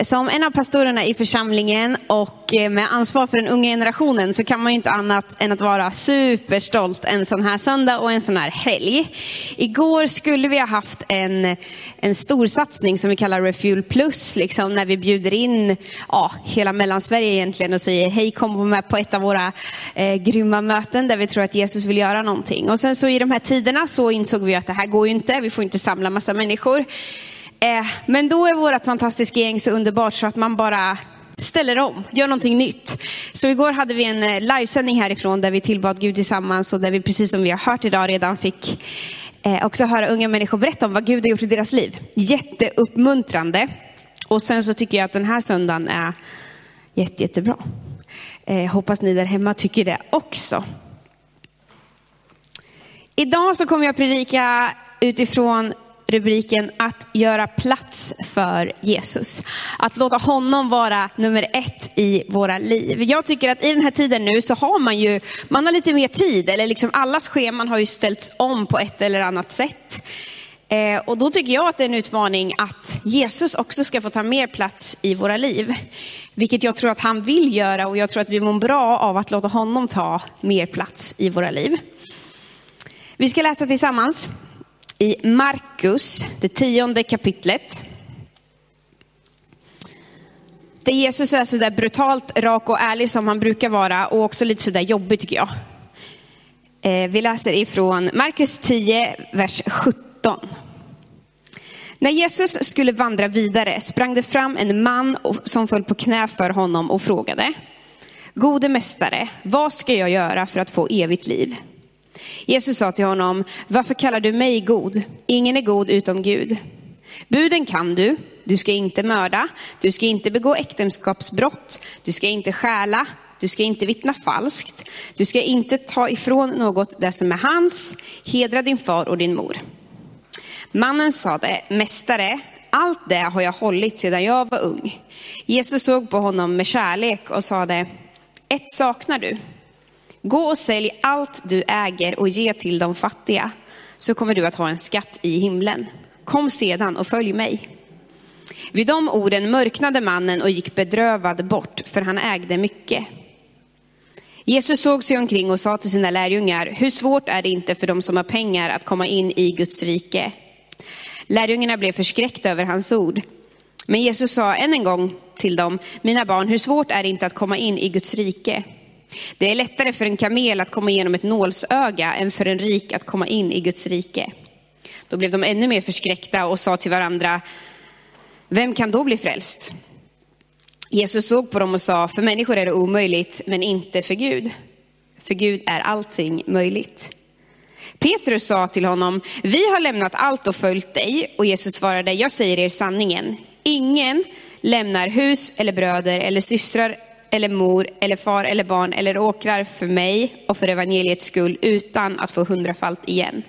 Som en av pastorerna i församlingen och eh, med ansvar för den unga generationen så kan man ju inte annat än att vara superstolt en sån här söndag och en sån här helg. Igår skulle vi ha haft en, en storsatsning som vi kallar Refuel Plus, liksom när vi bjuder in ja, hela Mellansverige egentligen och säger hej kom med på ett av våra eh, grymma möten där vi tror att Jesus vill göra någonting. Och sen så i de här tiderna så insåg vi att det här går ju inte, vi får inte samla massa människor. Eh, men då är vårt fantastiska gäng så underbart så att man bara ställer om, gör någonting nytt. Så igår hade vi en eh, livesändning härifrån där vi tillbad Gud tillsammans och där vi precis som vi har hört idag redan fick eh, också höra unga människor berätta om vad Gud har gjort i deras liv. Jätteuppmuntrande. Och sen så tycker jag att den här söndagen är jätte, jättebra. Eh, hoppas ni där hemma tycker det också. Idag så kommer jag predika utifrån rubriken att göra plats för Jesus. Att låta honom vara nummer ett i våra liv. Jag tycker att i den här tiden nu så har man ju, man har lite mer tid, eller liksom allas scheman har ju ställts om på ett eller annat sätt. Eh, och då tycker jag att det är en utmaning att Jesus också ska få ta mer plats i våra liv. Vilket jag tror att han vill göra och jag tror att vi mår bra av att låta honom ta mer plats i våra liv. Vi ska läsa tillsammans i Markus, det tionde kapitlet. Där Jesus är så där brutalt rak och ärlig som han brukar vara och också lite så där jobbig tycker jag. Eh, vi läser ifrån Markus 10, vers 17. När Jesus skulle vandra vidare sprang det fram en man som föll på knä för honom och frågade. Gode mästare, vad ska jag göra för att få evigt liv? Jesus sa till honom, varför kallar du mig god? Ingen är god utom Gud. Buden kan du, du ska inte mörda, du ska inte begå äktenskapsbrott, du ska inte stjäla, du ska inte vittna falskt, du ska inte ta ifrån något det som är hans, hedra din far och din mor. Mannen sade, mästare, allt det har jag hållit sedan jag var ung. Jesus såg på honom med kärlek och sade, ett saknar du. Gå och sälj allt du äger och ge till de fattiga, så kommer du att ha en skatt i himlen. Kom sedan och följ mig. Vid de orden mörknade mannen och gick bedrövad bort, för han ägde mycket. Jesus såg sig omkring och sa till sina lärjungar, hur svårt är det inte för de som har pengar att komma in i Guds rike? Lärjungarna blev förskräckta över hans ord. Men Jesus sa än en gång till dem, mina barn, hur svårt är det inte att komma in i Guds rike? Det är lättare för en kamel att komma igenom ett nålsöga än för en rik att komma in i Guds rike. Då blev de ännu mer förskräckta och sa till varandra, vem kan då bli frälst? Jesus såg på dem och sa, för människor är det omöjligt, men inte för Gud. För Gud är allting möjligt. Petrus sa till honom, vi har lämnat allt och följt dig. Och Jesus svarade, jag säger er sanningen. Ingen lämnar hus eller bröder eller systrar eller mor eller far eller barn eller åkrar för mig och för evangeliets skull utan att få hundrafalt igen.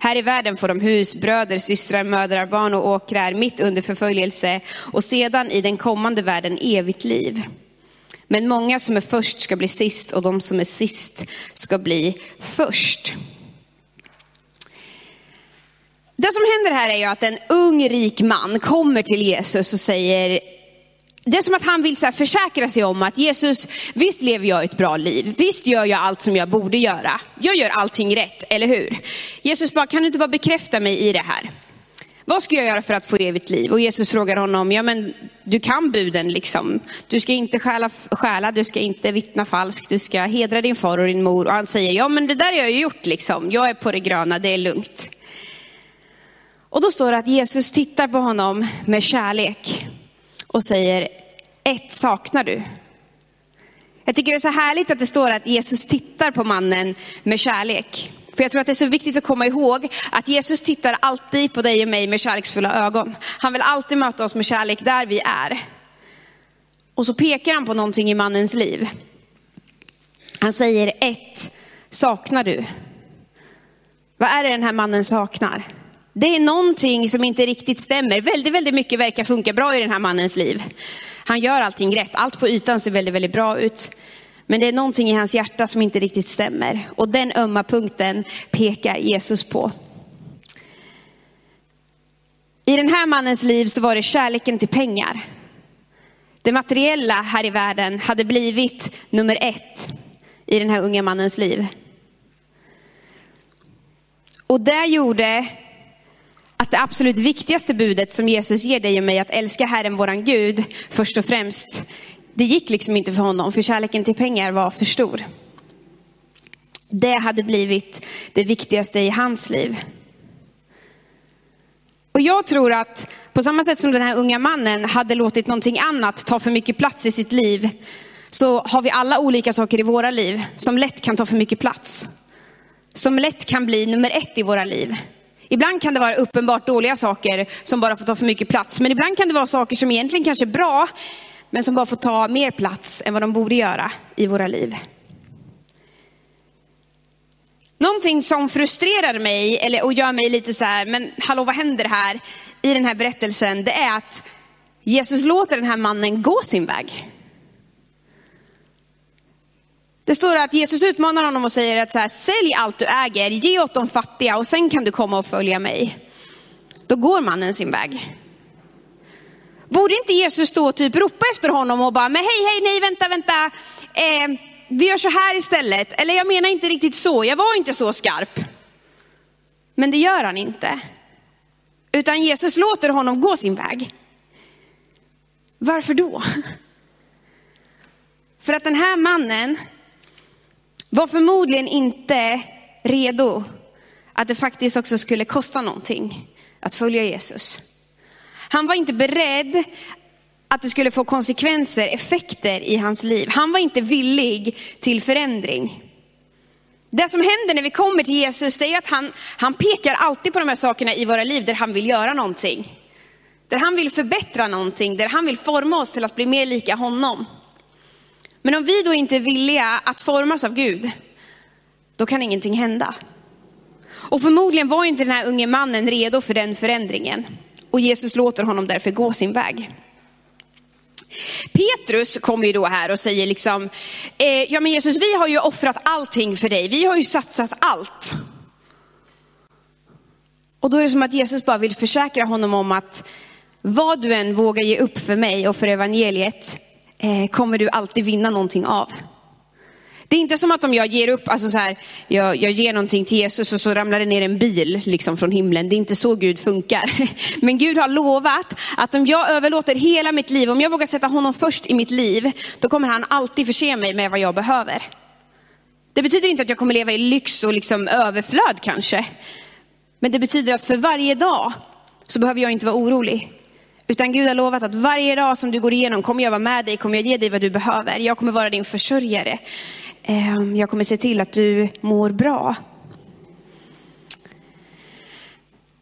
Här i världen får de hus, bröder, systrar, mödrar, barn och åkrar mitt under förföljelse och sedan i den kommande världen evigt liv. Men många som är först ska bli sist och de som är sist ska bli först. Det som händer här är ju att en ung rik man kommer till Jesus och säger, det är som att han vill så försäkra sig om att Jesus, visst lever jag ett bra liv, visst gör jag allt som jag borde göra. Jag gör allting rätt, eller hur? Jesus bara, kan du inte bara bekräfta mig i det här? Vad ska jag göra för att få evigt liv? Och Jesus frågar honom, ja men du kan buden liksom. Du ska inte stjäla, stjäla, du ska inte vittna falskt, du ska hedra din far och din mor. Och han säger, ja men det där har jag ju gjort liksom. Jag är på det gröna, det är lugnt. Och då står det att Jesus tittar på honom med kärlek och säger, ett saknar du. Jag tycker det är så härligt att det står att Jesus tittar på mannen med kärlek. För jag tror att det är så viktigt att komma ihåg att Jesus tittar alltid på dig och mig med kärleksfulla ögon. Han vill alltid möta oss med kärlek där vi är. Och så pekar han på någonting i mannens liv. Han säger ett saknar du. Vad är det den här mannen saknar? Det är någonting som inte riktigt stämmer. Väldigt, väldigt mycket verkar funka bra i den här mannens liv. Han gör allting rätt. Allt på ytan ser väldigt, väldigt bra ut. Men det är någonting i hans hjärta som inte riktigt stämmer. Och den ömma punkten pekar Jesus på. I den här mannens liv så var det kärleken till pengar. Det materiella här i världen hade blivit nummer ett i den här unga mannens liv. Och det gjorde att det absolut viktigaste budet som Jesus ger dig och mig, att älska Herren våran Gud först och främst, det gick liksom inte för honom, för kärleken till pengar var för stor. Det hade blivit det viktigaste i hans liv. Och jag tror att på samma sätt som den här unga mannen hade låtit någonting annat ta för mycket plats i sitt liv, så har vi alla olika saker i våra liv som lätt kan ta för mycket plats. Som lätt kan bli nummer ett i våra liv. Ibland kan det vara uppenbart dåliga saker som bara får ta för mycket plats. Men ibland kan det vara saker som egentligen kanske är bra, men som bara får ta mer plats än vad de borde göra i våra liv. Någonting som frustrerar mig eller, och gör mig lite så här, men hallå vad händer här i den här berättelsen, det är att Jesus låter den här mannen gå sin väg. Det står att Jesus utmanar honom och säger att så här, sälj allt du äger, ge åt de fattiga och sen kan du komma och följa mig. Då går mannen sin väg. Borde inte Jesus stå och typ ropa efter honom och bara, men hej, hej, nej, vänta, vänta. Eh, vi gör så här istället. Eller jag menar inte riktigt så, jag var inte så skarp. Men det gör han inte. Utan Jesus låter honom gå sin väg. Varför då? För att den här mannen var förmodligen inte redo att det faktiskt också skulle kosta någonting att följa Jesus. Han var inte beredd att det skulle få konsekvenser, effekter i hans liv. Han var inte villig till förändring. Det som händer när vi kommer till Jesus, det är att han, han pekar alltid på de här sakerna i våra liv där han vill göra någonting. Där han vill förbättra någonting, där han vill forma oss till att bli mer lika honom. Men om vi då inte är villiga att formas av Gud, då kan ingenting hända. Och förmodligen var inte den här unge mannen redo för den förändringen. Och Jesus låter honom därför gå sin väg. Petrus kommer ju då här och säger liksom, eh, ja men Jesus vi har ju offrat allting för dig, vi har ju satsat allt. Och då är det som att Jesus bara vill försäkra honom om att vad du än vågar ge upp för mig och för evangeliet eh, kommer du alltid vinna någonting av. Det är inte som att om jag ger upp, alltså så här, jag, jag ger någonting till Jesus och så ramlar det ner en bil liksom från himlen. Det är inte så Gud funkar. Men Gud har lovat att om jag överlåter hela mitt liv, om jag vågar sätta honom först i mitt liv, då kommer han alltid förse mig med vad jag behöver. Det betyder inte att jag kommer leva i lyx och liksom överflöd kanske. Men det betyder att för varje dag så behöver jag inte vara orolig. Utan Gud har lovat att varje dag som du går igenom kommer jag vara med dig, kommer jag ge dig vad du behöver. Jag kommer vara din försörjare. Ehm, jag kommer se till att du mår bra.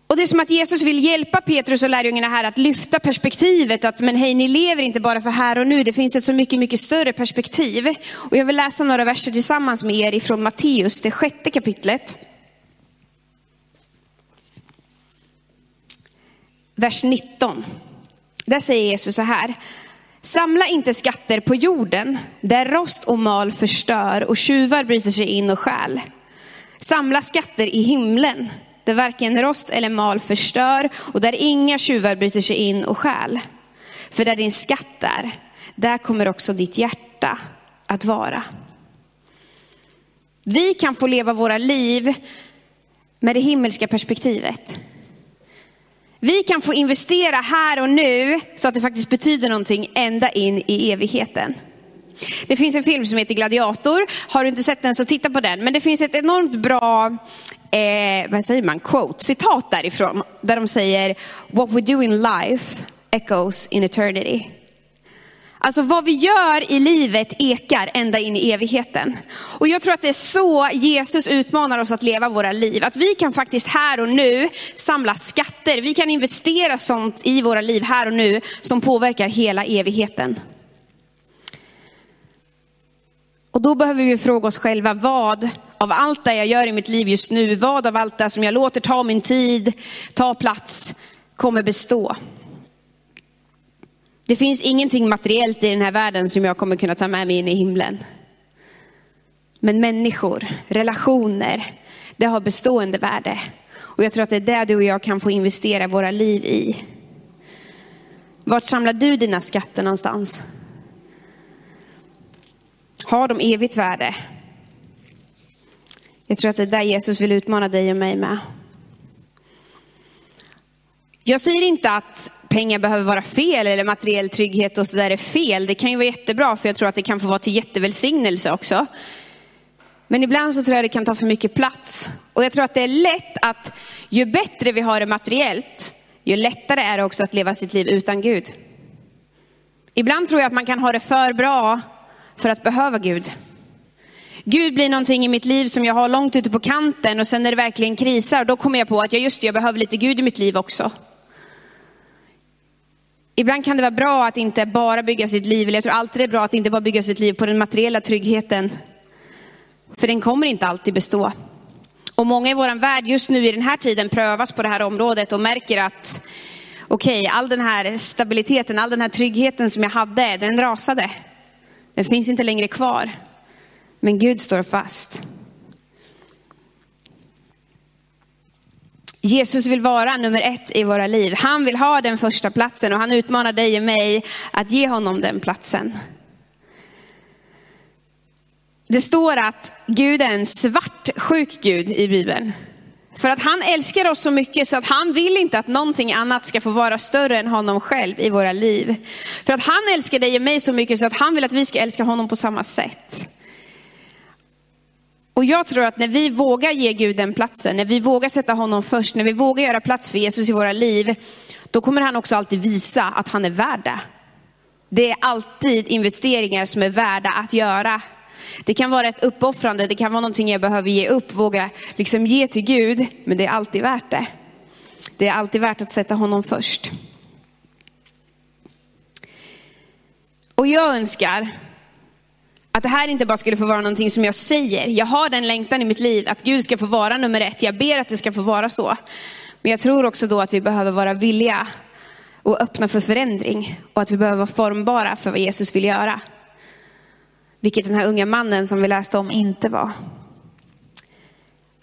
Och det är som att Jesus vill hjälpa Petrus och lärjungarna här att lyfta perspektivet att men hej, ni lever inte bara för här och nu. Det finns ett så mycket, mycket större perspektiv. Och jag vill läsa några verser tillsammans med er ifrån Matteus, det sjätte kapitlet. Vers 19. Där säger Jesus så här. Samla inte skatter på jorden, där rost och mal förstör och tjuvar bryter sig in och stjäl. Samla skatter i himlen, där varken rost eller mal förstör och där inga tjuvar bryter sig in och stjäl. För där din skatt är, där kommer också ditt hjärta att vara. Vi kan få leva våra liv med det himmelska perspektivet. Vi kan få investera här och nu så att det faktiskt betyder någonting ända in i evigheten. Det finns en film som heter Gladiator. Har du inte sett den så titta på den. Men det finns ett enormt bra, eh, vad säger man, quote, citat därifrån. Där de säger, what we do in life echoes in eternity. Alltså vad vi gör i livet ekar ända in i evigheten. Och jag tror att det är så Jesus utmanar oss att leva våra liv. Att vi kan faktiskt här och nu samla skatter. Vi kan investera sånt i våra liv här och nu som påverkar hela evigheten. Och då behöver vi fråga oss själva, vad av allt det jag gör i mitt liv just nu, vad av allt det som jag låter ta min tid, ta plats, kommer bestå? Det finns ingenting materiellt i den här världen som jag kommer kunna ta med mig in i himlen. Men människor, relationer, det har bestående värde. Och jag tror att det är det du och jag kan få investera våra liv i. Vart samlar du dina skatter någonstans? Har de evigt värde? Jag tror att det är där Jesus vill utmana dig och mig med. Jag säger inte att pengar behöver vara fel eller materiell trygghet och sådär är fel. Det kan ju vara jättebra för jag tror att det kan få vara till jättevälsignelse också. Men ibland så tror jag det kan ta för mycket plats. Och jag tror att det är lätt att ju bättre vi har det materiellt, ju lättare är det också att leva sitt liv utan Gud. Ibland tror jag att man kan ha det för bra för att behöva Gud. Gud blir någonting i mitt liv som jag har långt ute på kanten och sen när det verkligen krisar, då kommer jag på att jag just det, jag behöver lite Gud i mitt liv också. Ibland kan det vara bra att inte bara bygga sitt liv, eller jag tror alltid det är bra att inte bara bygga sitt liv på den materiella tryggheten. För den kommer inte alltid bestå. Och många i vår värld just nu i den här tiden prövas på det här området och märker att okej, okay, all den här stabiliteten, all den här tryggheten som jag hade, den rasade. Den finns inte längre kvar. Men Gud står fast. Jesus vill vara nummer ett i våra liv. Han vill ha den första platsen och han utmanar dig och mig att ge honom den platsen. Det står att Gud är en svartsjuk Gud i Bibeln. För att han älskar oss så mycket så att han vill inte att någonting annat ska få vara större än honom själv i våra liv. För att han älskar dig och mig så mycket så att han vill att vi ska älska honom på samma sätt. Och jag tror att när vi vågar ge Gud den platsen, när vi vågar sätta honom först, när vi vågar göra plats för Jesus i våra liv, då kommer han också alltid visa att han är värd det. Det är alltid investeringar som är värda att göra. Det kan vara ett uppoffrande, det kan vara någonting jag behöver ge upp, våga liksom ge till Gud, men det är alltid värt det. Det är alltid värt att sätta honom först. Och jag önskar att det här inte bara skulle få vara någonting som jag säger. Jag har den längtan i mitt liv att Gud ska få vara nummer ett. Jag ber att det ska få vara så. Men jag tror också då att vi behöver vara villiga och öppna för förändring. Och att vi behöver vara formbara för vad Jesus vill göra. Vilket den här unga mannen som vi läste om inte var.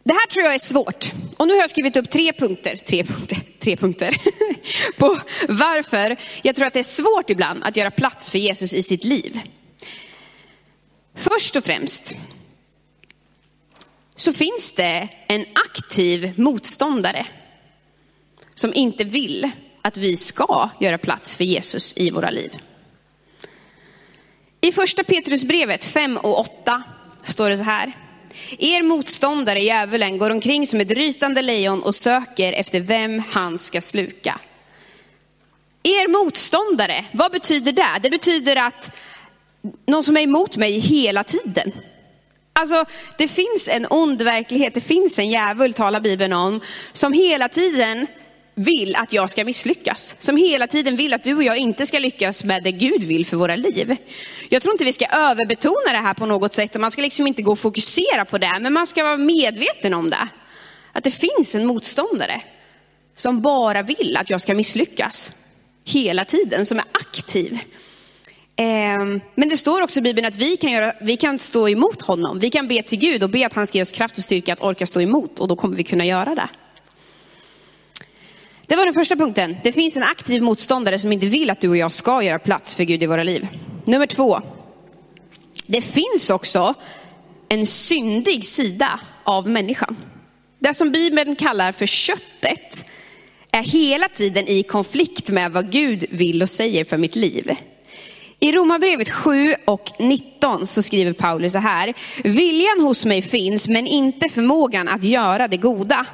Det här tror jag är svårt. Och nu har jag skrivit upp tre punkter, tre punkter, tre punkter på varför jag tror att det är svårt ibland att göra plats för Jesus i sitt liv. Först och främst så finns det en aktiv motståndare som inte vill att vi ska göra plats för Jesus i våra liv. I första Petrusbrevet 5 och 8 står det så här. Er motståndare djävulen går omkring som ett rytande lejon och söker efter vem han ska sluka. Er motståndare, vad betyder det? Det betyder att någon som är emot mig hela tiden. Alltså, det finns en ond verklighet, det finns en djävul, talar Bibeln om, som hela tiden vill att jag ska misslyckas. Som hela tiden vill att du och jag inte ska lyckas med det Gud vill för våra liv. Jag tror inte vi ska överbetona det här på något sätt och man ska liksom inte gå och fokusera på det, men man ska vara medveten om det. Att det finns en motståndare som bara vill att jag ska misslyckas. Hela tiden, som är aktiv. Ehm, men det står också i Bibeln att vi kan, göra, vi kan stå emot honom. Vi kan be till Gud och be att han ska ge oss kraft och styrka att orka stå emot och då kommer vi kunna göra det. Det var den första punkten. Det finns en aktiv motståndare som inte vill att du och jag ska göra plats för Gud i våra liv. Nummer två. Det finns också en syndig sida av människan. Det som Bibeln kallar för köttet är hela tiden i konflikt med vad Gud vill och säger för mitt liv. I Romarbrevet 7 och 19 så skriver Paulus så här. Viljan hos mig finns men inte förmågan att göra det goda.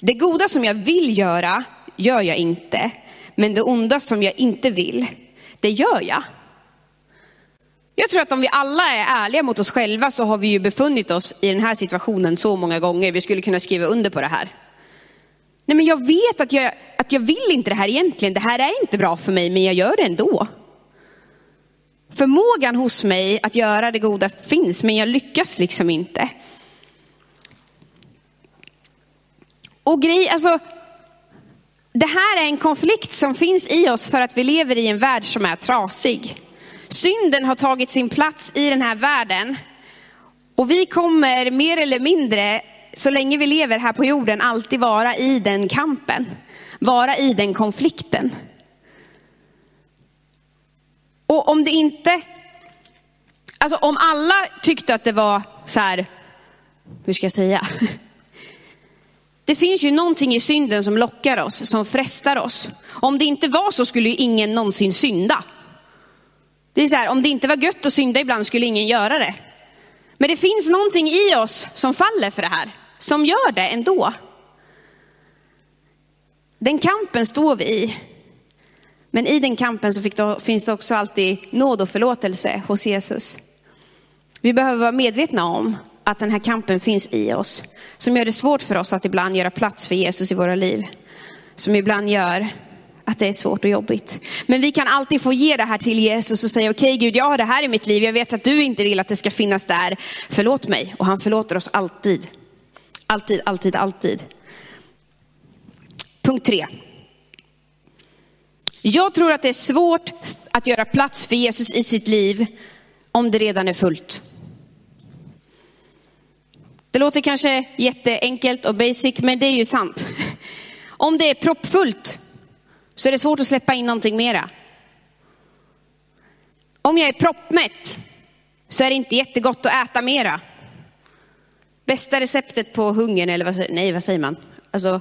Det goda som jag vill göra gör jag inte. Men det onda som jag inte vill, det gör jag. Jag tror att om vi alla är ärliga mot oss själva så har vi ju befunnit oss i den här situationen så många gånger. Vi skulle kunna skriva under på det här. Nej men jag vet att jag, att jag vill inte det här egentligen. Det här är inte bra för mig men jag gör det ändå. Förmågan hos mig att göra det goda finns, men jag lyckas liksom inte. Och grej, alltså, det här är en konflikt som finns i oss för att vi lever i en värld som är trasig. Synden har tagit sin plats i den här världen. Och vi kommer mer eller mindre så länge vi lever här på jorden, alltid vara i den kampen. Vara i den konflikten. Och om det inte, alltså om alla tyckte att det var så här, hur ska jag säga? Det finns ju någonting i synden som lockar oss, som frestar oss. Om det inte var så skulle ju ingen någonsin synda. Det är så här, om det inte var gött att synda ibland skulle ingen göra det. Men det finns någonting i oss som faller för det här, som gör det ändå. Den kampen står vi i. Men i den kampen så det, finns det också alltid nåd och förlåtelse hos Jesus. Vi behöver vara medvetna om att den här kampen finns i oss. Som gör det svårt för oss att ibland göra plats för Jesus i våra liv. Som ibland gör att det är svårt och jobbigt. Men vi kan alltid få ge det här till Jesus och säga, okej okay, Gud, jag har det här i mitt liv. Jag vet att du inte vill att det ska finnas där. Förlåt mig. Och han förlåter oss alltid. Alltid, alltid, alltid. Punkt tre. Jag tror att det är svårt att göra plats för Jesus i sitt liv om det redan är fullt. Det låter kanske jätteenkelt och basic, men det är ju sant. Om det är proppfullt så är det svårt att släppa in någonting mera. Om jag är proppmätt så är det inte jättegott att äta mera. Bästa receptet på hungern, eller vad säger, nej vad säger man? Alltså,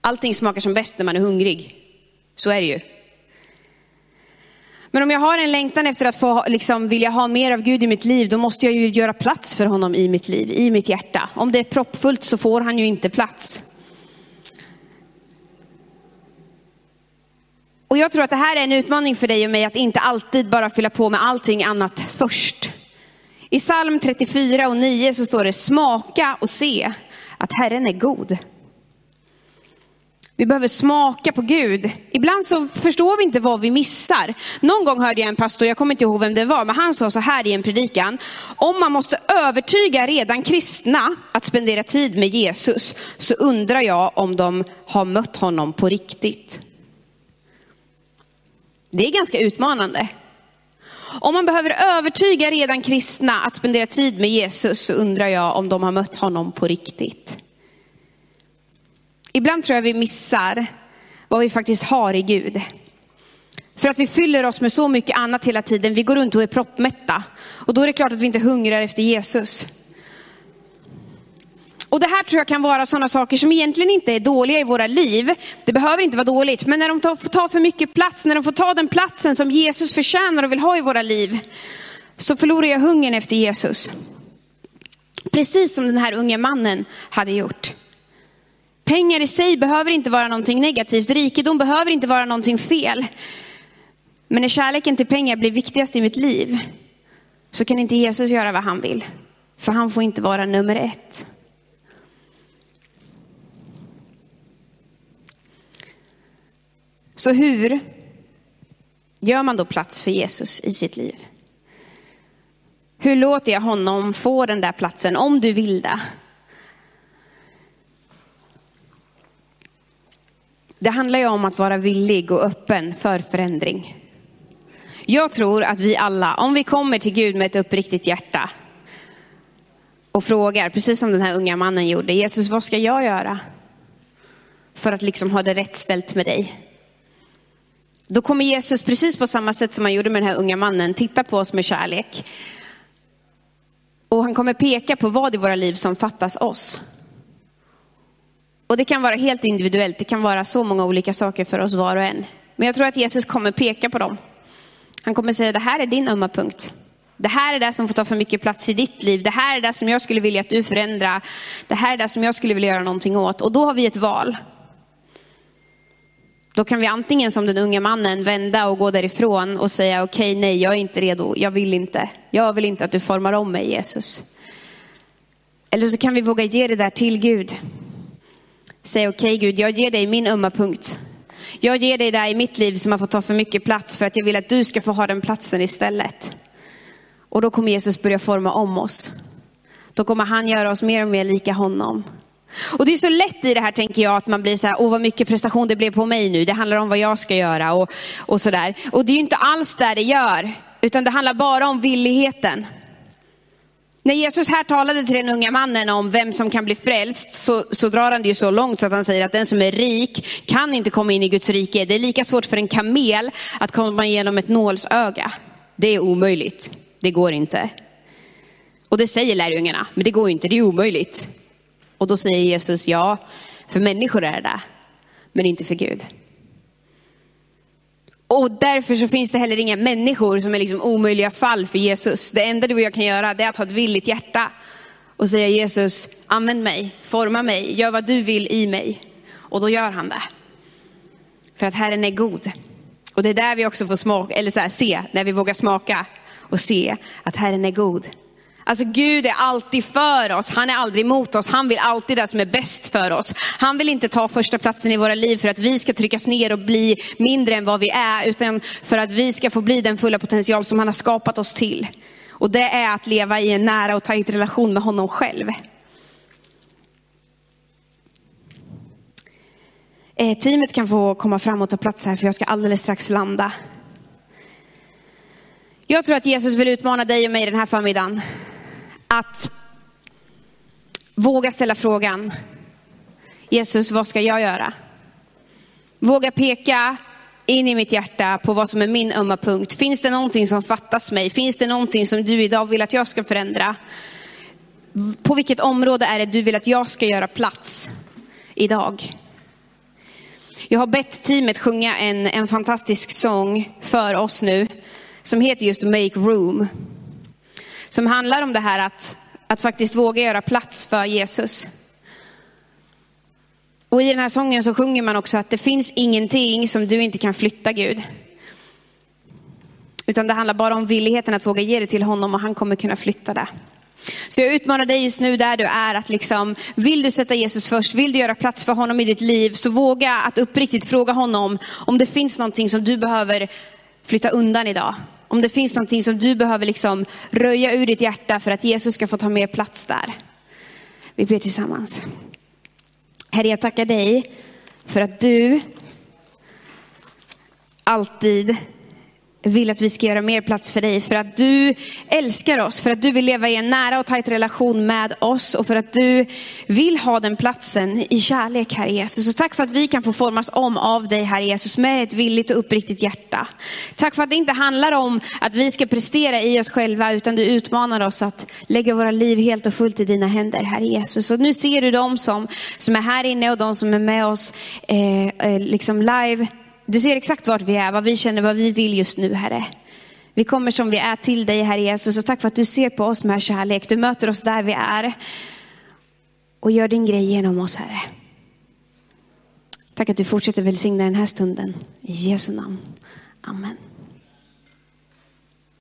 allting smakar som bäst när man är hungrig. Så är det ju. Men om jag har en längtan efter att få liksom, vilja ha mer av Gud i mitt liv, då måste jag ju göra plats för honom i mitt liv, i mitt hjärta. Om det är proppfullt så får han ju inte plats. Och jag tror att det här är en utmaning för dig och mig att inte alltid bara fylla på med allting annat först. I psalm 34 och 9 så står det smaka och se att Herren är god. Vi behöver smaka på Gud. Ibland så förstår vi inte vad vi missar. Någon gång hörde jag en pastor, jag kommer inte ihåg vem det var, men han sa så här i en predikan. Om man måste övertyga redan kristna att spendera tid med Jesus, så undrar jag om de har mött honom på riktigt. Det är ganska utmanande. Om man behöver övertyga redan kristna att spendera tid med Jesus, så undrar jag om de har mött honom på riktigt. Ibland tror jag vi missar vad vi faktiskt har i Gud. För att vi fyller oss med så mycket annat hela tiden. Vi går runt och är proppmätta. Och då är det klart att vi inte hungrar efter Jesus. Och det här tror jag kan vara sådana saker som egentligen inte är dåliga i våra liv. Det behöver inte vara dåligt, men när de får ta för mycket plats, när de får ta den platsen som Jesus förtjänar och vill ha i våra liv, så förlorar jag hungern efter Jesus. Precis som den här unge mannen hade gjort. Pengar i sig behöver inte vara någonting negativt. Rikedom behöver inte vara någonting fel. Men när kärleken till pengar blir viktigast i mitt liv så kan inte Jesus göra vad han vill. För han får inte vara nummer ett. Så hur gör man då plats för Jesus i sitt liv? Hur låter jag honom få den där platsen om du vill det? Det handlar ju om att vara villig och öppen för förändring. Jag tror att vi alla, om vi kommer till Gud med ett uppriktigt hjärta och frågar, precis som den här unga mannen gjorde, Jesus vad ska jag göra? För att liksom ha det rätt ställt med dig. Då kommer Jesus, precis på samma sätt som han gjorde med den här unga mannen, titta på oss med kärlek. Och han kommer peka på vad i våra liv som fattas oss. Och det kan vara helt individuellt, det kan vara så många olika saker för oss var och en. Men jag tror att Jesus kommer peka på dem. Han kommer säga, det här är din ömma punkt. Det här är det som får ta för mycket plats i ditt liv. Det här är det som jag skulle vilja att du förändrar. Det här är det som jag skulle vilja göra någonting åt. Och då har vi ett val. Då kan vi antingen som den unga mannen vända och gå därifrån och säga okej, okay, nej, jag är inte redo, jag vill inte. Jag vill inte att du formar om mig Jesus. Eller så kan vi våga ge det där till Gud. Säg okej okay, Gud, jag ger dig min ömma punkt. Jag ger dig det i mitt liv som har fått ta för mycket plats för att jag vill att du ska få ha den platsen istället. Och då kommer Jesus börja forma om oss. Då kommer han göra oss mer och mer lika honom. Och det är så lätt i det här tänker jag att man blir så här, åh vad mycket prestation det blev på mig nu. Det handlar om vad jag ska göra och, och sådär. Och det är ju inte alls där det gör, utan det handlar bara om villigheten. När Jesus här talade till den unga mannen om vem som kan bli frälst så, så drar han det ju så långt så att han säger att den som är rik kan inte komma in i Guds rike. Det är lika svårt för en kamel att komma igenom ett nålsöga. Det är omöjligt. Det går inte. Och det säger lärjungarna, men det går inte, det är omöjligt. Och då säger Jesus, ja, för människor är det men inte för Gud. Och därför så finns det heller inga människor som är liksom omöjliga fall för Jesus. Det enda du och jag kan göra det är att ha ett villigt hjärta och säga Jesus, använd mig, forma mig, gör vad du vill i mig. Och då gör han det. För att Herren är god. Och det är där vi också får smaka, eller så här, se, när vi vågar smaka och se att Herren är god. Alltså Gud är alltid för oss, han är aldrig emot oss, han vill alltid det som är bäst för oss. Han vill inte ta första platsen i våra liv för att vi ska tryckas ner och bli mindre än vad vi är, utan för att vi ska få bli den fulla potential som han har skapat oss till. Och det är att leva i en nära och tajt relation med honom själv. Eh, teamet kan få komma fram och ta plats här för jag ska alldeles strax landa. Jag tror att Jesus vill utmana dig och mig den här förmiddagen att våga ställa frågan, Jesus vad ska jag göra? Våga peka in i mitt hjärta på vad som är min ömma punkt. Finns det någonting som fattas mig? Finns det någonting som du idag vill att jag ska förändra? På vilket område är det du vill att jag ska göra plats idag? Jag har bett teamet sjunga en, en fantastisk sång för oss nu som heter just Make Room. Som handlar om det här att, att faktiskt våga göra plats för Jesus. Och i den här sången så sjunger man också att det finns ingenting som du inte kan flytta Gud. Utan det handlar bara om villigheten att våga ge det till honom och han kommer kunna flytta det. Så jag utmanar dig just nu där du är att liksom, vill du sätta Jesus först, vill du göra plats för honom i ditt liv, så våga att uppriktigt fråga honom om det finns någonting som du behöver flytta undan idag. Om det finns någonting som du behöver liksom röja ur ditt hjärta för att Jesus ska få ta mer plats där. Vi ber tillsammans. Herre, jag tackar dig för att du alltid vill att vi ska göra mer plats för dig. För att du älskar oss, för att du vill leva i en nära och tajt relation med oss och för att du vill ha den platsen i kärlek, Herre Jesus. Och tack för att vi kan få formas om av dig, Herre Jesus, med ett villigt och uppriktigt hjärta. Tack för att det inte handlar om att vi ska prestera i oss själva, utan du utmanar oss att lägga våra liv helt och fullt i dina händer, Herre Jesus. Och nu ser du de som, som är här inne och de som är med oss eh, eh liksom live du ser exakt vart vi är, vad vi känner, vad vi vill just nu, Herre. Vi kommer som vi är till dig, Herre Jesus, och tack för att du ser på oss med kärlek. Du möter oss där vi är och gör din grej genom oss, Herre. Tack att du fortsätter välsigna den här stunden. I Jesu namn. Amen.